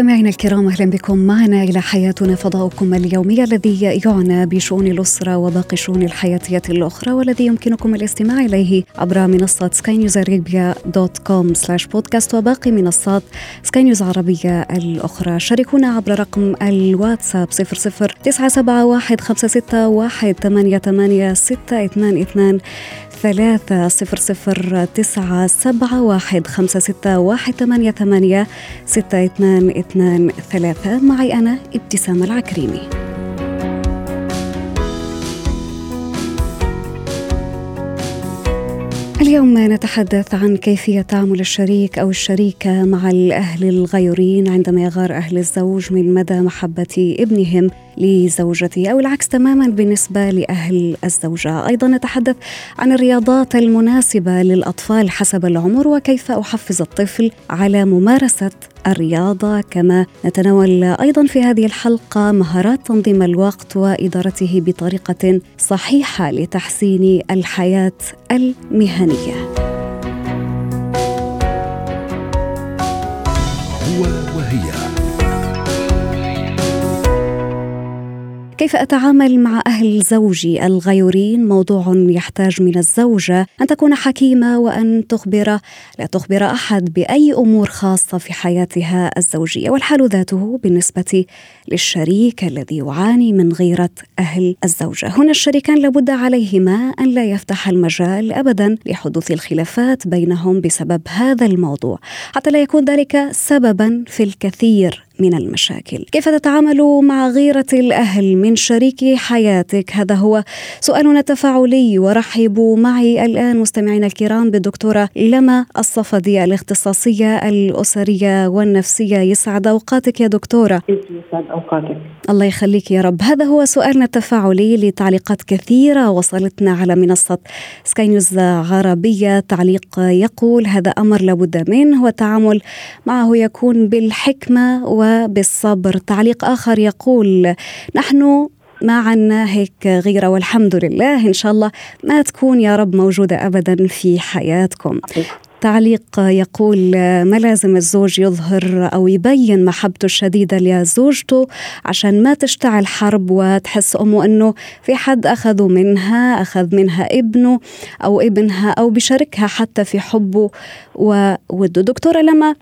مستمعينا الكرام أهلا بكم معنا إلى حياتنا فضاؤكم اليومي الذي يعنى بشؤون الأسرة وباقي الشؤون الحياتية الأخرى والذي يمكنكم الاستماع إليه عبر منصه Sky News Arabia dot com slash podcast وباقي منصات سكاي نيوز عربيه الأخرى. شاركونا عبر رقم الواتساب 00 971 561 88 622 ثلاثة صفر صفر تسعة سبعة واحد خمسة ستة واحد ثمانية ثمانية ستة اثنان اثنان ثلاثة. معي أنا ابتسام العكريمي. اليوم نتحدث عن كيفية تعامل الشريك أو الشريكة مع الأهل الغيورين عندما يغار أهل الزوج من مدى محبة ابنهم. لزوجته أو العكس تماما بالنسبة لأهل الزوجة. أيضا نتحدث عن الرياضات المناسبة للأطفال حسب العمر وكيف أحفز الطفل على ممارسة الرياضة. كما نتناول أيضا في هذه الحلقة مهارات تنظيم الوقت وإدارته بطريقة صحيحة لتحسين الحياة المهنية. هو وهي. كيف أتعامل مع أهل زوجي الغيورين؟ موضوع يحتاج من الزوجة أن تكون حكيمة وأن تخبر لا تخبر أحد بأي أمور خاصة في حياتها الزوجية والحال ذاته بالنسبة للشريك الذي يعاني من غيرة أهل الزوجة. هنا الشريكان لابد عليهما أن لا يفتح المجال أبدا لحدوث الخلافات بينهم بسبب هذا الموضوع حتى لا يكون ذلك سببا في الكثير من المشاكل. كيف تتعامل مع غيرة الأهل من شريك حياتك؟ هذا هو سؤالنا التفاعلي ورحبوا معي الآن مستمعينا الكرام بالدكتورة لما الصفدي الاختصاصية الأسرية والنفسية. يسعد أوقاتك يا دكتورة. يسعد أوقاتك؟ الله يخليك يا رب. هذا هو سؤالنا التفاعلي لتعليقات كثيرة وصلتنا على منصة سكاي نيوز عربية. تعليق يقول هذا أمر لابد منه والتعامل معه يكون بالحكمة و بالصبر. تعليق آخر يقول نحن ما عنا هيك غيرة والحمد لله. إن شاء الله ما تكون يا رب موجودة أبدا في حياتكم. تعليق يقول ما لازم الزوج يظهر أو يبين محبته الشديدة لزوجته عشان ما تشتعل حرب وتحس أمه أنه في حد أخذوا منها أخذ منها ابنه أو ابنها أو بشاركها حتى في حبه. ووده دكتورة لما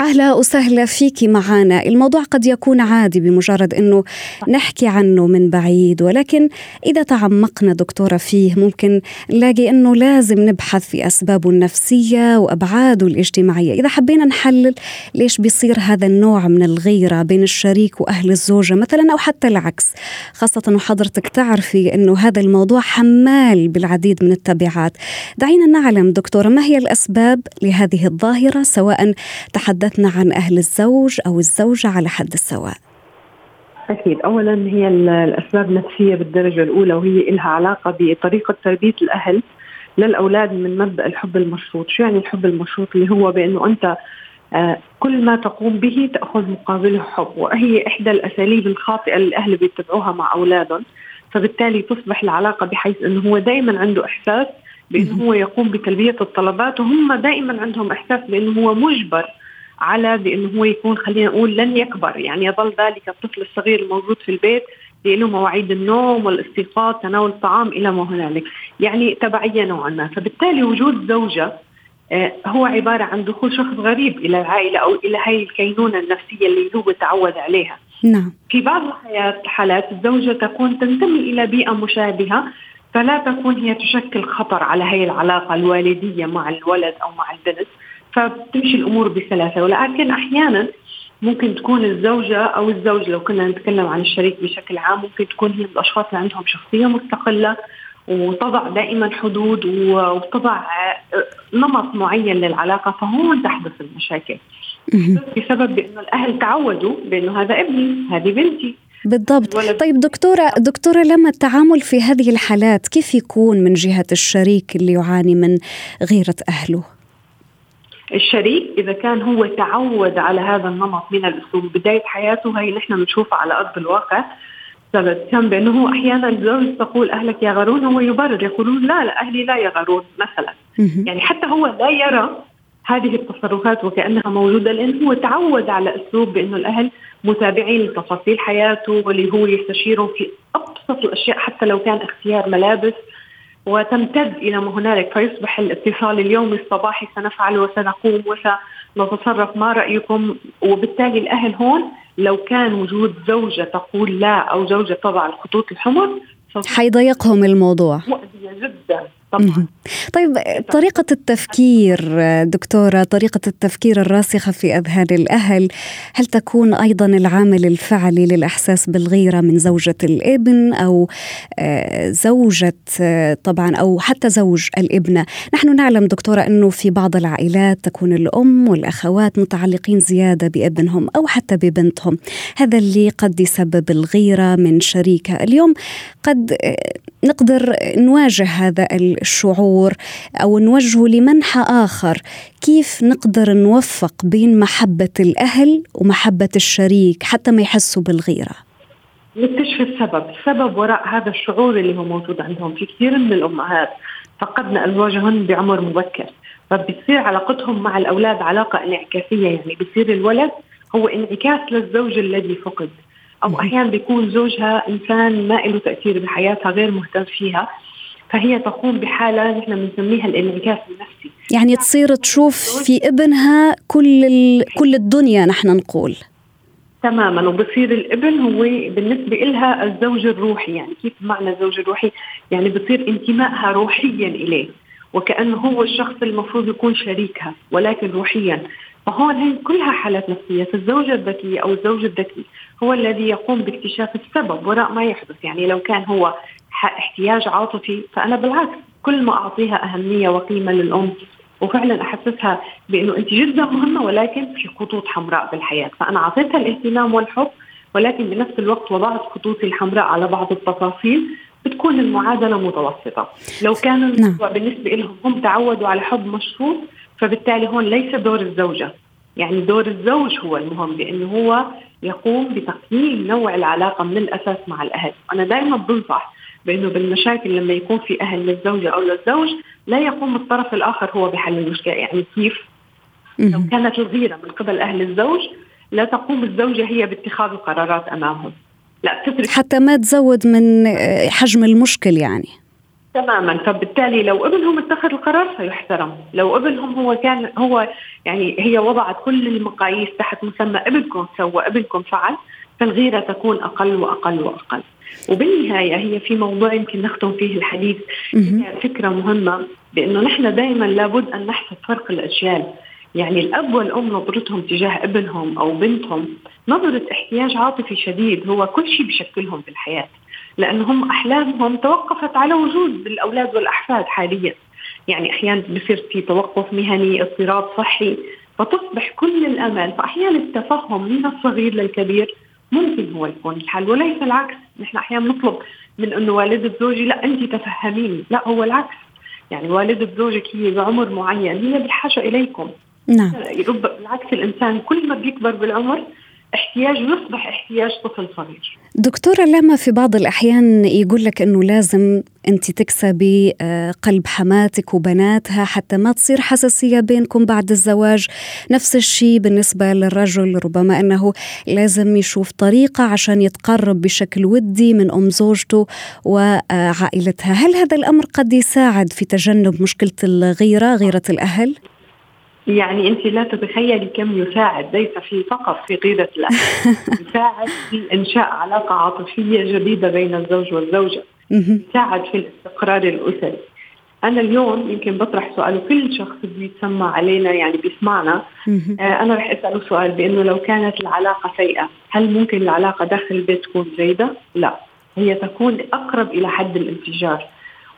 أهلا وسهلا فيك معنا الموضوع قد يكون عادي بمجرد إنه نحكي عنه من بعيد ولكن إذا تعمقنا دكتورة فيه ممكن نلاقي إنه لازم نبحث في أسبابه النفسية وأبعاده الاجتماعية. إذا حبينا نحلل ليش بيصير هذا النوع من الغيرة بين الشريك وأهل الزوجة مثلا أو حتى العكس. خاصة وحضرتك تعرفي إنه هذا الموضوع حمال بالعديد من التبعات. دعينا نعلم دكتورة ما هي الأسباب لهذه الظاهرة سواء تحدث تحدثنا عن أهل الزوج أو الزوجة على حد السواء. أكيد. أولا هي الأسباب النفسية بالدرجة الأولى وهي لها علاقة بطريقة تربية الأهل للأولاد من مبدأ الحب المشروط. شو يعني الحب المشروط؟ اللي هو بأنه أنت آه كل ما تقوم به تأخذ مقابله حب. وهي إحدى الأساليب الخاطئة اللي الأهل بيتبعوها مع أولادهم. فبالتالي تصبح العلاقة بحيث أنه هو دائما عنده إحساس بأنه هو يقوم بتلبية الطلبات وهم دائما عندهم إحساس بأنه هو مجبر على بأنه هو يكون خلينا نقول لن يكبر. يعني يظل ذلك الطفل الصغير الموجود في البيت له مواعيد النوم والاستيقاظ تناول الطعام إلى ما هنالك. يعني تبعية نوعا ما. فبالتالي وجود زوجة آه، هو عبارة عن دخول شخص غريب إلى العائلة أو إلى هاي الكينونة النفسية اللي هو تعود عليها. نعم. في بعض الحالات الزوجة تكون تنتمي إلى بيئة مشابهة فلا تكون هي تشكل خطر على هي العلاقة الوالدية مع الولد أو مع البنت. فبتمشي الأمور بسلاسة. ولكن أحيانا ممكن تكون الزوجة أو الزوج لو كنا نتكلم عن الشريك بشكل عام ممكن تكون هي الأشخاص اللي عندهم شخصية مستقلة وتضع دائما حدود وتضع نمط معين للعلاقة فهون تحدث المشاكل. بسبب بأنه الأهل تعودوا بأنه هذا ابني هذه بنتي. بالضبط. طيب دكتورة دكتورة لما التعامل في هذه الحالات كيف يكون من جهة الشريك اللي يعاني من غيرة أهله؟ الشريك إذا كان هو تعود على هذا النمط من الأسلوب. بداية حياته هي نحن بنشوفها على أرض الواقع. كان بأنه أحيانا الزوج تقول أهلك يا غرون هو يبرر يقولون لا لا أهلي لا يغرون مثلا. يعني حتى هو لا يرى هذه التصرفات وكأنها موجودة لأنه هو تعود على أسلوب بأنه الأهل متابعين لتفاصيل حياته واللي هو يستشيرهم في أبسط الأشياء حتى لو كان اختيار ملابس. وتمتد إلى ما هنالك فيصبح الاتصال اليومي الصباحي سنفعل وسنقوم وسنتصرف. ما رأيكم؟ وبالتالي الأهل هون لو كان وجود زوجة تقول لا أو زوجة تضع الخطوط الحمر حيضيقهم الموضوع. مؤذية جدا. طبعا. طيب طريقة التفكير دكتورة طريقة التفكير الراسخة في أذهان الأهل هل تكون أيضا العامل الفعلي للإحساس بالغيرة من زوجة الابن أو آه، زوجة آه، طبعا أو حتى زوج الابنة؟ نحن نعلم دكتورة أنه في بعض العائلات تكون الأم والأخوات متعلقين زيادة بابنهم أو حتى ببنتهم. هذا اللي قد يسبب الغيرة من شريكها اليوم قد آه، نقدر نواجه هذا الشعور أو نوجهه لمنحى آخر. كيف نقدر نوفق بين محبة الأهل ومحبة الشريك حتى ما يحسوا بالغيرة؟ نكتشف السبب. السبب وراء هذا الشعور اللي هو موجود عندهم في كثير من الأمهات. فقدنا ازواجهن بعمر مبكر. فبتصير علاقتهم مع الأولاد علاقة انعكاسية. يعني بصير الولد هو انعكاس للزوج الذي فقد. أو أحيانا بيكون زوجها إنسان ما له تأثير بحياتها غير مهتم فيها. فهي تقوم بحالة نحن بنسميها الإنعكاس النفسي. يعني تصير تشوف في ابنها كل كل الدنيا نحن نقول. تماما وبصير الابن هو بالنسبة لها الزوج الروحي. يعني كيف معنى الزوج الروحي؟ يعني بصير انتمائها روحيا إليه وكأنه هو الشخص المفروض يكون شريكها ولكن روحيا. فهون هي كلها حالات نفسية. فالزوجة الذكية أو الزوج الذكي هو الذي يقوم باكتشاف السبب وراء ما يحدث. يعني لو كان هو احتياج عاطفي فأنا بالعكس كل ما أعطيها أهمية وقيمة للأم وفعلا أحسسها بأنه أنت جدا مهمة ولكن في خطوط حمراء بالحياة. فأنا أعطيتها الاهتمام والحب ولكن بنفس الوقت وضعت خطوطي الحمراء على بعض التفاصيل بتكون المعادلة متوسطة. لو كان الموضوع نعم. بالنسبة لهم هم تعودوا على حب مشروط فبالتالي هون ليس دور الزوجة. يعني دور الزوج هو المهم بانه هو يقوم بتقييم نوع العلاقة من الأساس مع الأهل. أنا دائما بنصح بأنه بالمشاكل لما يكون في أهل للزوجة أو للزوج لا يقوم الطرف الآخر هو بحل المشكلة. يعني كيف؟ لو كانت الغيره من قبل أهل الزوج لا تقوم الزوجة هي باتخاذ القرارات أمامهم. لا تترك. حتى ما تزود من حجم المشكل يعني. تماما. فبالتالي لو ابنهم اتخذ القرار سيحترم. لو ابنهم هو كان هو يعني هي وضعت كل المقاييس تحت مسمى ابنكم سوى ابنكم فعل فالغيرة تكون أقل وأقل وأقل. وبالنهاية هي في موضوع يمكن نختم فيه الحديث فكرة مهمة بانه نحن دائما لابد أن نحسب فرق الأجيال. يعني الأب والأم نظرتهم تجاه ابنهم أو بنتهم نظرة احتياج عاطفي شديد هو كل شيء بشكلهم في الحياة لأنهم أحلامهم توقفت على وجود الأولاد والأحفاد حاليا. يعني أحيانا بصير في توقف مهني اضطراب صحي فتصبح كل الأمل فاحيانا التفهم من الصغير للكبير ممكن هو يكون الحل وليس العكس. نحن أحيانا نطلب من إنه والدة زوجي لا انت تفهميني. لا هو العكس. يعني والدة زوجك هي بعمر معين هي بحاجه إليكم. نعم. بالعكس الإنسان كل ما بيكبر بالعمر احتياجه يصبح احتياج طفل صغير. دكتورة لما في بعض الأحيان يقول لك أنه لازم أنت تكسبي آه، قلب حماتك وبناتها حتى ما تصير حساسية بينكم بعد الزواج. نفس الشيء بالنسبة للرجل ربما أنه لازم يشوف طريقة عشان يتقرب بشكل ودي من أم زوجته وعائلتها. هل هذا الأمر قد يساعد في تجنب مشكلة الغيرة غيرة الأهل؟ يعني انت لا تتخيلي كم يساعد ليس في فقط في غيرة الأهل يساعد في إنشاء علاقة عاطفية جديدة بين الزوج والزوجة يساعد في الاستقرار الأسري. أنا اليوم يمكن بطرح سؤال وكل شخص بيتسمع علينا يعني بيسمعنا. آه أنا رح أسأله سؤال بأنه لو كانت العلاقة سيئة هل ممكن العلاقة داخل البيت تكون جيدة؟ لا هي تكون أقرب إلى حد الانفجار.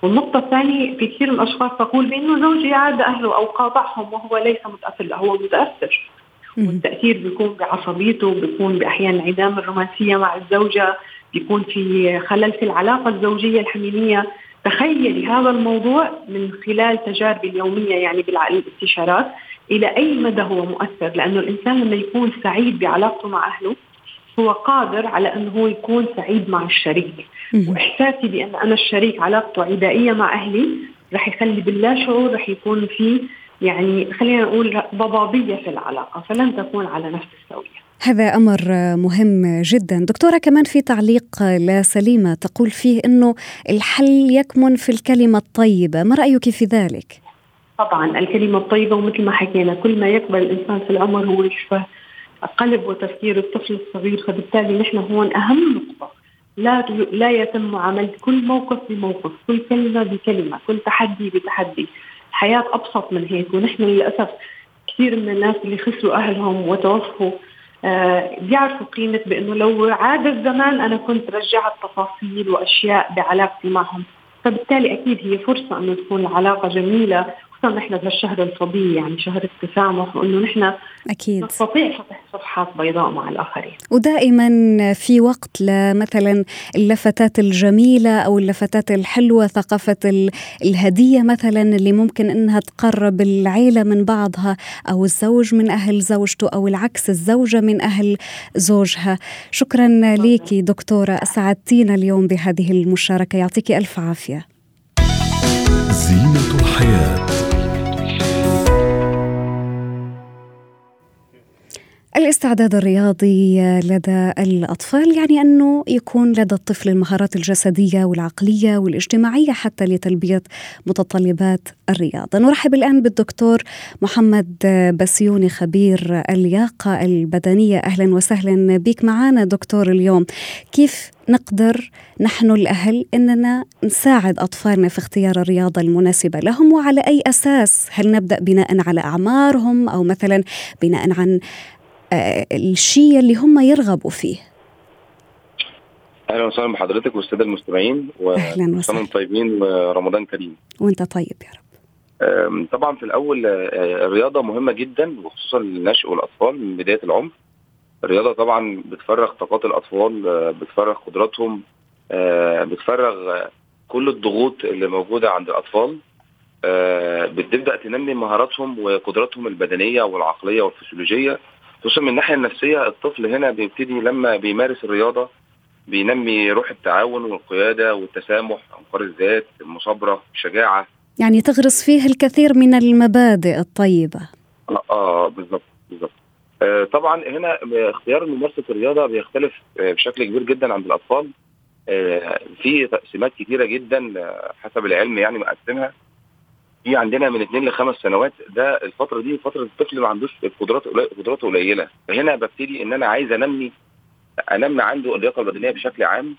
والنقطة الثانية في كثير من الأشخاص تقول بأنه زوجي عاد أهله أو قاطعهم وهو ليس متأثر لا هو متأثر. والتأثير بيكون بعصبيته بيكون بأحيان انعدام الرومانسية مع الزوجة بيكون في خلل في العلاقة الزوجية الحميمية. تخيلي هذا الموضوع من خلال تجاربي اليومية يعني بالاستشارات إلى أي مدى هو مؤثر لأنه الإنسان لما يكون سعيد بعلاقته مع أهله هو قادر على انه هو يكون سعيد مع الشريك. وإحساسي بأن أنا الشريك علاقته عدائية مع أهلي رح يخلي باللا شعور رح يكون في يعني خلينا نقول ضبابية في العلاقة فلن تكون على نفس السويه هذا أمر مهم جدا. دكتورة كمان في تعليق لسليمة تقول فيه إنه الحل يكمن في الكلمة الطيبة. ما رأيك في ذلك؟ طبعا الكلمة الطيبة ومثل ما حكينا كل ما يقبل الإنسان في العمر هو يشبه قلب وتفكير الطفل الصغير فبالتالي نحن هون أهم نقطة. لا لا يتم معامله كل موقف بموقف، كل كلمة بكلمة، كل تحدي بتحدي، الحياة أبسط من هيك ونحن للأسف كثير من الناس اللي خسروا أهلهم وتوفوا آه بيعرفوا قيمة بأنه لو عاد الزمان أنا كنت رجعت تفاصيل وأشياء بعلاقتي معهم. فبالتالي أكيد هي فرصة أنه تكون العلاقة جميلة خصوصا نحن بهالشهر الفضيل يعني شهر التسامح وإنه نحن أكيد. نستطيع فتح صفحات بيضاء مع الآخرين. ودائما في وقت لمثلا اللفتات الجميلة أو اللفتات الحلوة ثقافة الهدية مثلا اللي ممكن إنها تقرب العيلة من بعضها أو الزوج من أهل زوجته أو العكس الزوجة من أهل زوجها. شكرا لك دكتورة أسعدتينا اليوم بهذه المشاركة. يعطيك ألف عافية. زينة الحياة. الاستعداد الرياضي لدى الأطفال يعني أنه يكون لدى الطفل المهارات الجسدية والعقلية والاجتماعية حتى لتلبية متطلبات الرياضة. نرحب الآن بالدكتور محمد بسيوني خبير اللياقة البدنية. أهلا وسهلا بك معنا دكتور اليوم. كيف نقدر نحن الأهل أننا نساعد أطفالنا في اختيار الرياضة المناسبة لهم؟ وعلى أي أساس؟ هل نبدأ بناء على أعمارهم أو مثلا بناء عن الشيء اللي هم يرغبوا فيه. أهلا وسهلا بحضرتك والساده المستمعين أهلا وسهلا. طيبين ورمضان كريم. وأنت طيب يا رب. طبعا في الأول آه، الرياضة مهمة جدا وخصوصا للنشء والأطفال من بداية العمر. الرياضة طبعا بتفرغ طاقات الأطفال آه، بتفرغ قدراتهم بتفرغ كل الضغوط اللي موجودة عند الأطفال. بتبدأ تنمي مهاراتهم وقدراتهم البدنية والعقلية والفسيولوجية. خصوصا من الناحية النفسية الطفل هنا بيبتدي لما بيمارس الرياضة بينمي روح التعاون والقيادة والتسامح انقار الذات المصابرة الشجاعة. يعني تغرس فيه الكثير من المبادئ الطيبة. آه, آه بالظبط بالظبط. آه طبعا هنا اختيار ممارسة الرياضة بيختلف آه بشكل كبير جدا عند الأطفال. آه في تقسيمات كثيره جدا آه حسب العلم يعني مقسمها. في عندنا من اثنين لخمس سنوات ده الفترة دي فترة الطفل ما عندوش القدرات قدراته قليلة. فهنا ببتدي إن أنا عايز أنمي أنمي عنده اللياقة البدنية بشكل عام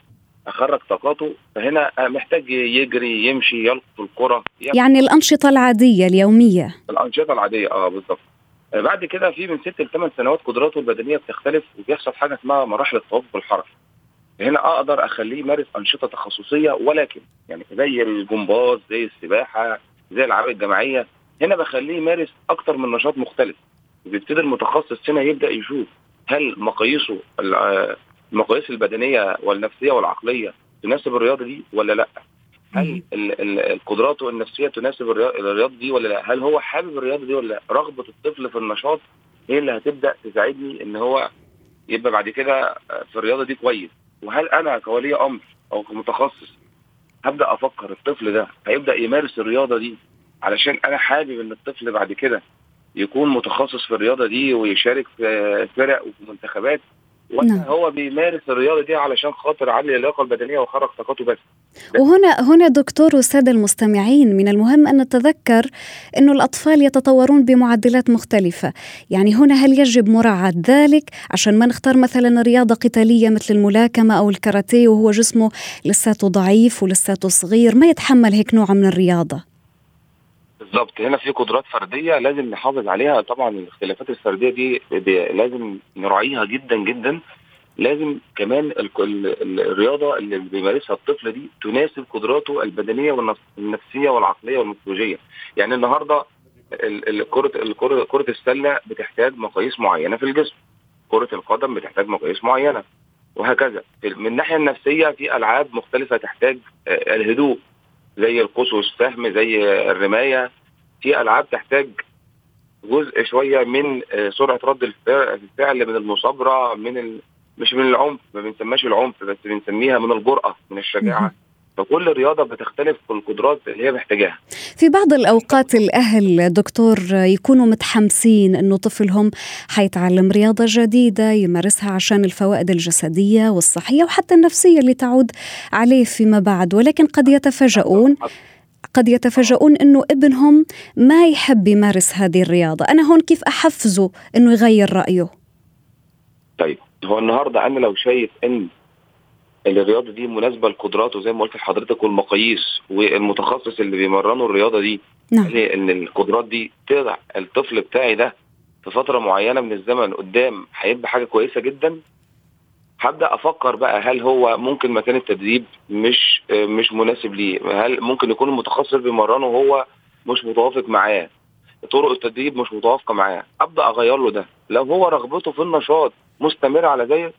أخرج طاقاته. فهنا محتاج يجري يمشي يلقط الكرة يعني الأنشطة العادية اليومية. الأنشطة العادية آه بالظبط بعد كده في من ست لثمان سنوات قدراته البدنية بتختلف وبيحصل حاجة اسمها مراحل التوقف الحركي هنا أقدر أخليه يمارس أنشطة تخصصية ولكن يعني زي الجمباز زي السباحة زي الالعاب الجماعية هنا بخليه يمارس أكتر من نشاط مختلف وبيبتدي المتخصص هنا يبدأ يشوف هل مقاييسه المقاييس البدنية والنفسية والعقلية تناسب الرياضة دي ولا لأ؟ هل قدراته النفسية تناسب الرياضة دي ولا لأ؟ هل هو حابب الرياضة دي ولا لأ؟ رغبة الطفل في النشاط هي اللي هتبدأ تساعدني إن هو يبقى بعد كده في الرياضة دي كويس وهل أنا كولي أمر أو كمتخصص هبدأ أفكر الطفل ده هيبدأ يمارس الرياضة دي علشان أنا حابب إن الطفل بعد كده يكون متخصص في الرياضة دي ويشارك في فرق وفي منتخبات. ولا نعم. هو بيمارس الرياضة دي علشان خاطر يعلي اللياقة البدنية ويخرج طاقته بس وهنا هنا دكتور والساده المستمعين من المهم أن نتذكر إنه الأطفال يتطورون بمعدلات مختلفة، يعني هنا هل يجب مراعاة ذلك عشان ما نختار مثلا رياضة قتالية مثل الملاكمة أو الكاراتيه وهو جسمه لساته ضعيف ولساته صغير ما يتحمل هيك نوع من الرياضة. بالظبط. هنا في قدرات فردية لازم نحافظ عليها. طبعا الاختلافات الفردية دي لازم نراعيها جدا جدا. لازم كمان الرياضة اللي بيمارسها الطفل دي تناسب قدراته البدنية والنفسيه والعقلية والميثولوجية. يعني النهارده كره كره السلة بتحتاج مقاييس معينة في الجسم. كرة القدم بتحتاج مقاييس معينة وهكذا. من الناحية النفسية في ألعاب مختلفة تحتاج الهدوء زي القوس والسهم زي الرماية. في ألعاب تحتاج جزء شوية من آه، سرعة رد الفعل من المصابرة من ال... مش من العنف ما بنسميهاش العنف بس بنسميها من الجرأة من الشجاعة. فكل رياضة بتختلف في القدرات اللي هي محتاجاها. في بعض الأوقات الأهل دكتور يكونوا متحمسين إنه طفلهم حيتعلم رياضة جديدة يمارسها عشان الفوائد الجسدية والصحية وحتى النفسية اللي تعود عليه فيما بعد ولكن قد يتفاجؤون قد يتفاجؤون إنه ابنهم ما يحب يمارس هذه الرياضة. أنا هون كيف أحفزه إنه يغير رأيه؟ طيب هو النهارده أنا لو شايف إن الرياضة دي مناسبة لقدراته زي ما قلت لحضرتك والمقاييس والمتخصص اللي بيمرنه الرياضة دي نعم. إن القدرات دي تضع الطفل بتاعي ده في فترة معينة من الزمن قدام هيبقى حاجة كويسة جدا؟ هبدأ أفكر بقى هل هو ممكن مكان التدريب مش مش مناسب ليه؟ هل ممكن يكون المتخصص بيمرنه هو مش متوافق معاه؟ طرق التدريب مش متوافقة معاه. أبدأ أغير له ده. لو هو رغبته في النشاط مستمر على ذلك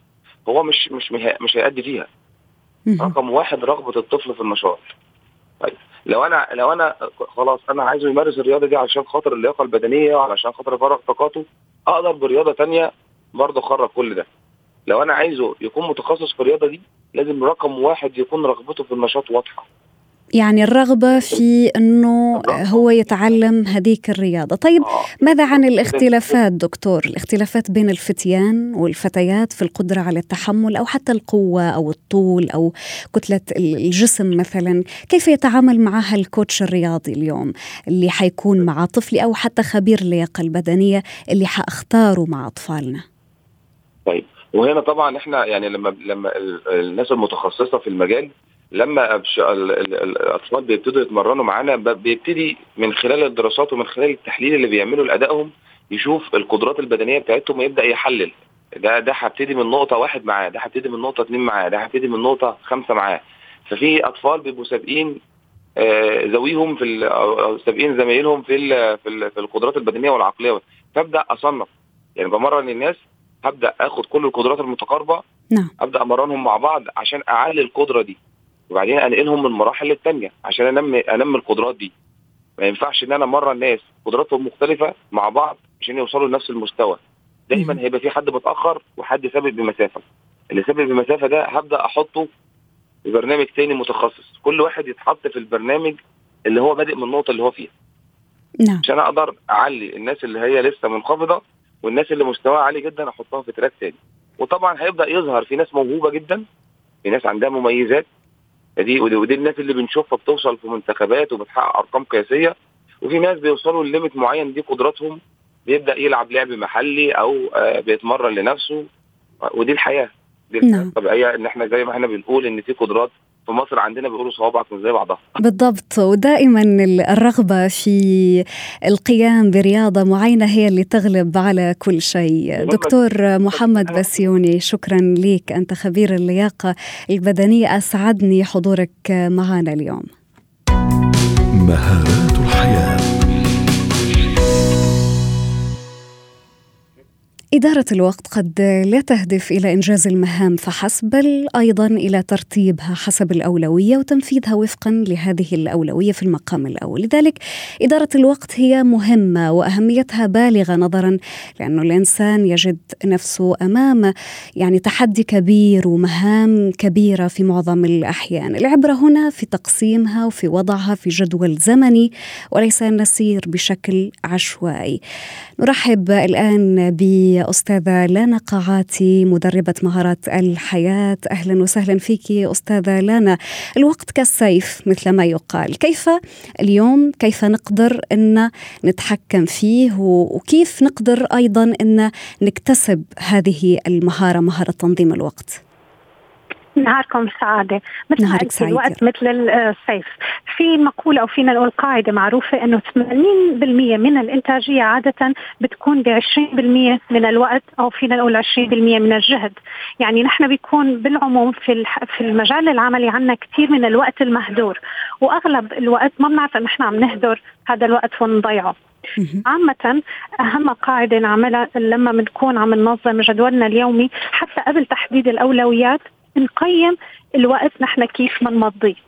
هو مش مش مش هيأدي فيها. رقم واحد رغبة الطفل في النشاط. طيب لو أنا لو أنا خلاص أنا عايزه يمارس الرياضة دي علشان خاطر اللياقة البدنية وعلشان خاطر يفرغ طاقاته أقدر برياضة ثانية برضه أخرج كل ده. لو أنا عايزه يكون متخصص في الرياضة دي لازم رقم واحد يكون رغبته في النشاط واضحة. يعني الرغبة في أنه هو يتعلم هذيك الرياضة. طيب آه. ماذا عن الاختلافات دكتور؟ الاختلافات بين الفتيان والفتيات في القدرة على التحمل أو حتى القوة أو الطول أو كتلة الجسم مثلا؟ كيف يتعامل معها الكوتش الرياضي اليوم؟ اللي حيكون مع طفلي أو حتى خبير اللياقة البدنية اللي حأختاره مع أطفالنا؟ طيب وهنا طبعا إحنا يعني لما لما الناس المتخصصة في المجال لما الأطفال بيبتدوا يتمرنوا معانا بيبتدي من خلال الدراسات ومن خلال التحليل اللي بيعملوا لأدائهم يشوف القدرات البدنية بتاعتهم ويبدأ يحلل. ده ده هبتدي من نقطة واحد معاه ده هبتدي من نقطة اثنين معاه ده هبتدي من نقطة خمسة معاه. ففي أطفال بيبقوا سابقين آه ذويهم في سابقين زمايلهم في, في القدرات البدنية والعقلية. فأبدأ أصنف. يعني بمرن الناس هبدأ آخد كل القدرات المتقاربة. نعم. أبدأ أمرنهم مع بعض عشان أعلي القدرة دي. وبعدين أنقلهم من مراحل للثانيه عشان انمي أنمي القدرات دي. ما ينفعش إن أنا مره الناس قدراتهم مختلفة مع بعض عشان يوصلوا لنفس المستوى. دايما هيبقى في حد متأخر وحد سابق بمسافة. اللي سابق بمسافة ده هبدأ أحطه في برنامج تاني متخصص. كل واحد يتحط في البرنامج اللي هو بادئ من النقطة اللي هو فيها. نعم. عشان أقدر أعلي الناس اللي هي لسه منخفضة والناس اللي مستواها عالي جدا احطها في تراك تاني. وطبعا هيبدأ يظهر في ناس موهوبة جدا في ناس عندها مميزات. دي ودي الناس اللي بنشوفها بتوصل في منتخبات وبتحقق أرقام قياسية. وفي ناس بيوصلوا لليميت معين دي قدراتهم. بيبدأ يلعب لعب محلي أو آه، بيتمرن لنفسه. ودي الحياة. دي الحياة نعم. الطبيعية إن إحنا زي ما إحنا بنقول إن في قدرات في مصر عندنا بيقولوا صوابعك مش زي بعضها. بالضبط. ودائما الرغبة في القيام برياضة معينة هي اللي تغلب على كل شيء. دكتور محمد بسيوني شكرا لك. أنت خبير اللياقة البدنية أسعدني حضورك معنا اليوم. مهارات الحياة. إدارة الوقت قد لا تهدف إلى إنجاز المهام فحسب بل أيضا إلى ترتيبها حسب الأولوية وتنفيذها وفقا لهذه الأولوية في المقام الأول. لذلك إدارة الوقت هي مهمة وأهميتها بالغة نظرا لأنه الإنسان يجد نفسه أمام يعني تحدي كبير ومهام كبيرة في معظم الأحيان. العبرة هنا في تقسيمها وفي وضعها في جدول زمني وليس نسير بشكل عشوائي. نرحب الآن ب أستاذة لانا قاعاتي مدربة مهارات الحياة. أهلا وسهلا فيك أستاذة لانا. الوقت كالسيف مثل ما يقال. كيف اليوم؟ كيف نقدر أن نتحكم فيه؟ وكيف نقدر أيضا أن نكتسب هذه المهارة مهارة تنظيم الوقت؟ نهاركم سعادة مثل نهارك سعيد. الوقت مثل السيف في مقولة أو فينا نقول قاعدة معروفة أنه 80% من الإنتاجية عادة بتكون ب 20% من الوقت أو فينا نقول 20% من الجهد. يعني نحن بيكون بالعموم في في المجال العملي عندنا كثير من الوقت المهدور وأغلب الوقت ما بنعرف أن نحن عم نهدر هذا الوقت ونضيعه عامة أهم قاعدة نعملها لما بنكون عم ننظم جدولنا اليومي حتى قبل تحديد الأولويات نقيم الوقت نحن كيف بنمضيه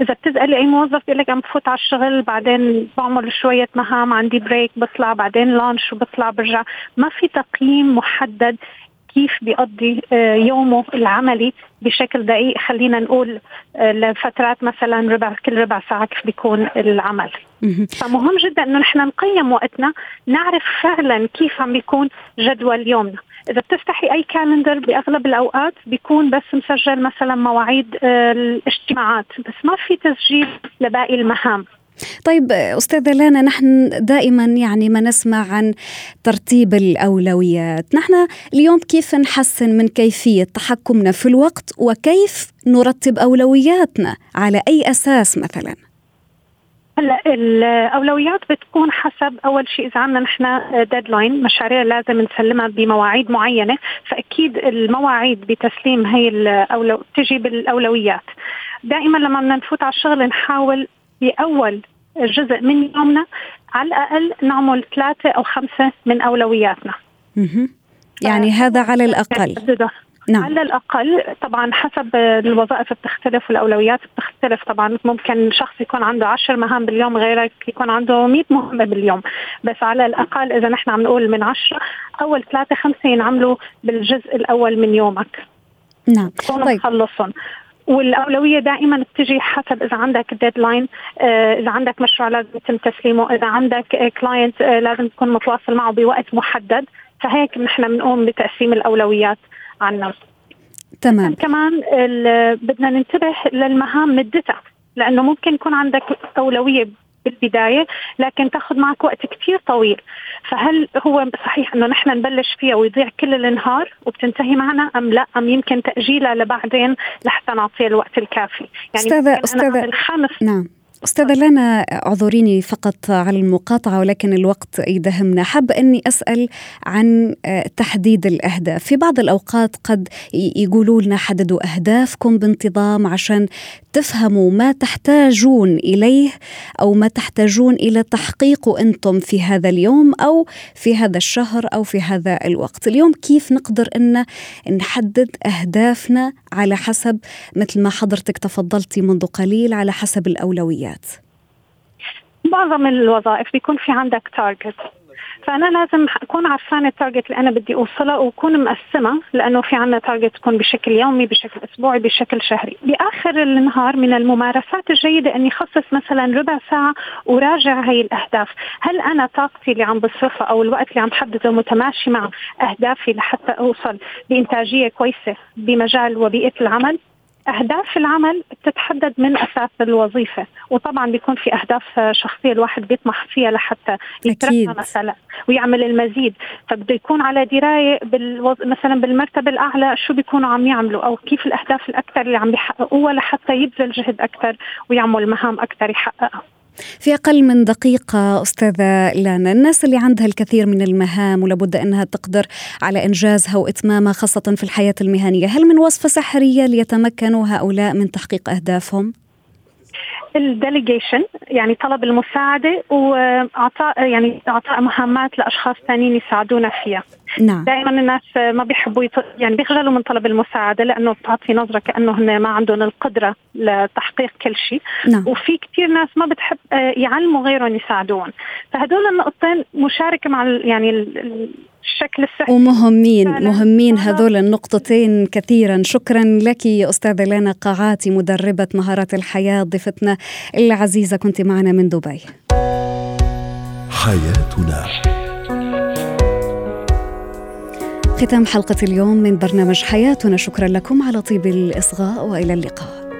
إذا بتسالي أي موظف بيقول لك عم بفوت على الشغل بعدين بعمل شوية مهام عندي بريك بطلع بعدين لانش وبطلع برجع. ما في تقييم محدد كيف بيقضي آه، يومه العملي بشكل دقيق. خلينا نقول آه، لفترات مثلا ربع كل ربع ساعة كيف بيكون العمل. فمهم جدا إنه نحن نقيم وقتنا نعرف فعلا كيف عم بيكون جدول يومنا. إذا بتفتحي أي كالندر بأغلب الأوقات بيكون بس مسجل مثلا مواعيد آه، الاجتماعات بس ما في تسجيل لباقي المهام. طيب أستاذة لانا نحن دائما يعني ما نسمع عن ترتيب الأولويات، نحن اليوم كيف نحسن من كيفية تحكمنا في الوقت وكيف نرتب أولوياتنا؟ على أي أساس مثلا؟ هلا الأولويات بتكون حسب أول شيء إذا عندنا نحن ديدلاين مشاريع لازم نسلمها بمواعيد معينة فأكيد المواعيد بتسليم هي الأولو... تجي بالأولويات. دائما لما بدنا نفوت على الشغل نحاول بأول جزء من يومنا على الأقل نعمل ثلاثة أو خمسة من أولوياتنا. يعني هذا على الأقل. نعم. على الأقل طبعا حسب الوظائف بتختلف والأولويات بتختلف طبعا ممكن شخص يكون عنده عشر مهام باليوم غيرك يكون عنده 100 مهمة باليوم. بس على الأقل إذا نحن عم نقول من عشرة أول ثلاثة خمسة ينعملوا بالجزء الأول من يومك. نعم. طيب. خلصهم والأولوية دائما بتجي حسب إذا عندك deadline آه، إذا عندك مشروع لازم يتم تسليمه إذا عندك client آه، لازم تكون متواصل معه بوقت محدد. فهيك نحن بنقوم بتقسيم الأولويات. عنا. تمام. كمان بدنا ننتبه للمهام مدتها لأنه ممكن يكون عندك أولوية بالبداية لكن تاخذ معك وقت كثير طويل. فهل هو صحيح إنه نحن نبلش فيها ويضيع كل النهار وبتنتهي معنا أم لا؟ أم يمكن تأجيلها لبعدين لحتى نعطيها الوقت الكافي؟ يعني استاذه استاذه نعم. أستاذة لنا اعذريني فقط على المقاطعة ولكن الوقت يدهمنا. حاب أني أسأل عن آه، تحديد الأهداف. في بعض الأوقات قد يقولوا لنا حددوا أهدافكم بانتظام عشان تفهموا ما تحتاجون إليه أو ما تحتاجون إلى تحقيقه أنتم في هذا اليوم أو في هذا الشهر أو في هذا الوقت. اليوم كيف نقدر أن نحدد أهدافنا على حسب مثل ما حضرتك تفضلتي منذ قليل على حسب الأولويات؟ العمليات؟ معظم الوظائف بيكون في عندك تارجت فأنا لازم أكون عارفة أنا ال target اللي أنا بدي اوصله وأكون مقسمة لأنه في عندنا target تكون بشكل يومي بشكل أسبوعي بشكل شهري. بآخر النهار من الممارسات الجيدة إني اخصص مثلا ربع ساعة وراجع هي الأهداف. هل أنا طاقتي اللي عم بصرفها أو الوقت اللي عم حدده متماشي مع أهدافي لحتى أوصل بإنتاجية كويسة بمجال وبيئة العمل؟ أهداف العمل بتتحدد من أساس الوظيفة وطبعا بيكون في أهداف شخصية الواحد بيطمح فيها لحتى يترقى مثلا ويعمل المزيد. فبده يكون على دراية بالوز... مثلا بالمرتبة الأعلى شو بيكونوا عم يعملوا أو كيف الأهداف الأكثر اللي عم بيحققوها لحتى يبذل جهد أكثر ويعمل مهام أكثر يحققها. في أقل من دقيقة أستاذة لانا الناس اللي عندها الكثير من المهام ولابد أنها تقدر على إنجازها وإتمامها خاصة في الحياة المهنية هل من وصفة سحرية ليتمكنوا هؤلاء من تحقيق أهدافهم؟ الديليجيشن يعني طلب المساعدة وأعطاء يعني أعطاء مهمات لأشخاص ثانيين يساعدونا فيها نعم. دائما الناس ما بيحبوا يط... يعني بيخجلوا من طلب المساعدة لأنه بتعطي نظرة كأنه هن ما عندهم القدرة لتحقيق كل شيء. نعم. وفي كثير ناس ما بتحب آه، يعلموا غيرهم يساعدون. فهدول النقطتين مشاركة مع يعني الشكل الصحي. ومهمين مهمين هذول النقطتين كثيرا. شكرا لك أستاذة لانا قاعاتي مدربة مهارات الحياة ضيفتنا العزيزة كنت معنا من دبي. حياتنا. ختام حلقة اليوم من برنامج حياتنا. شكرا لكم على طيب الإصغاء وإلى اللقاء.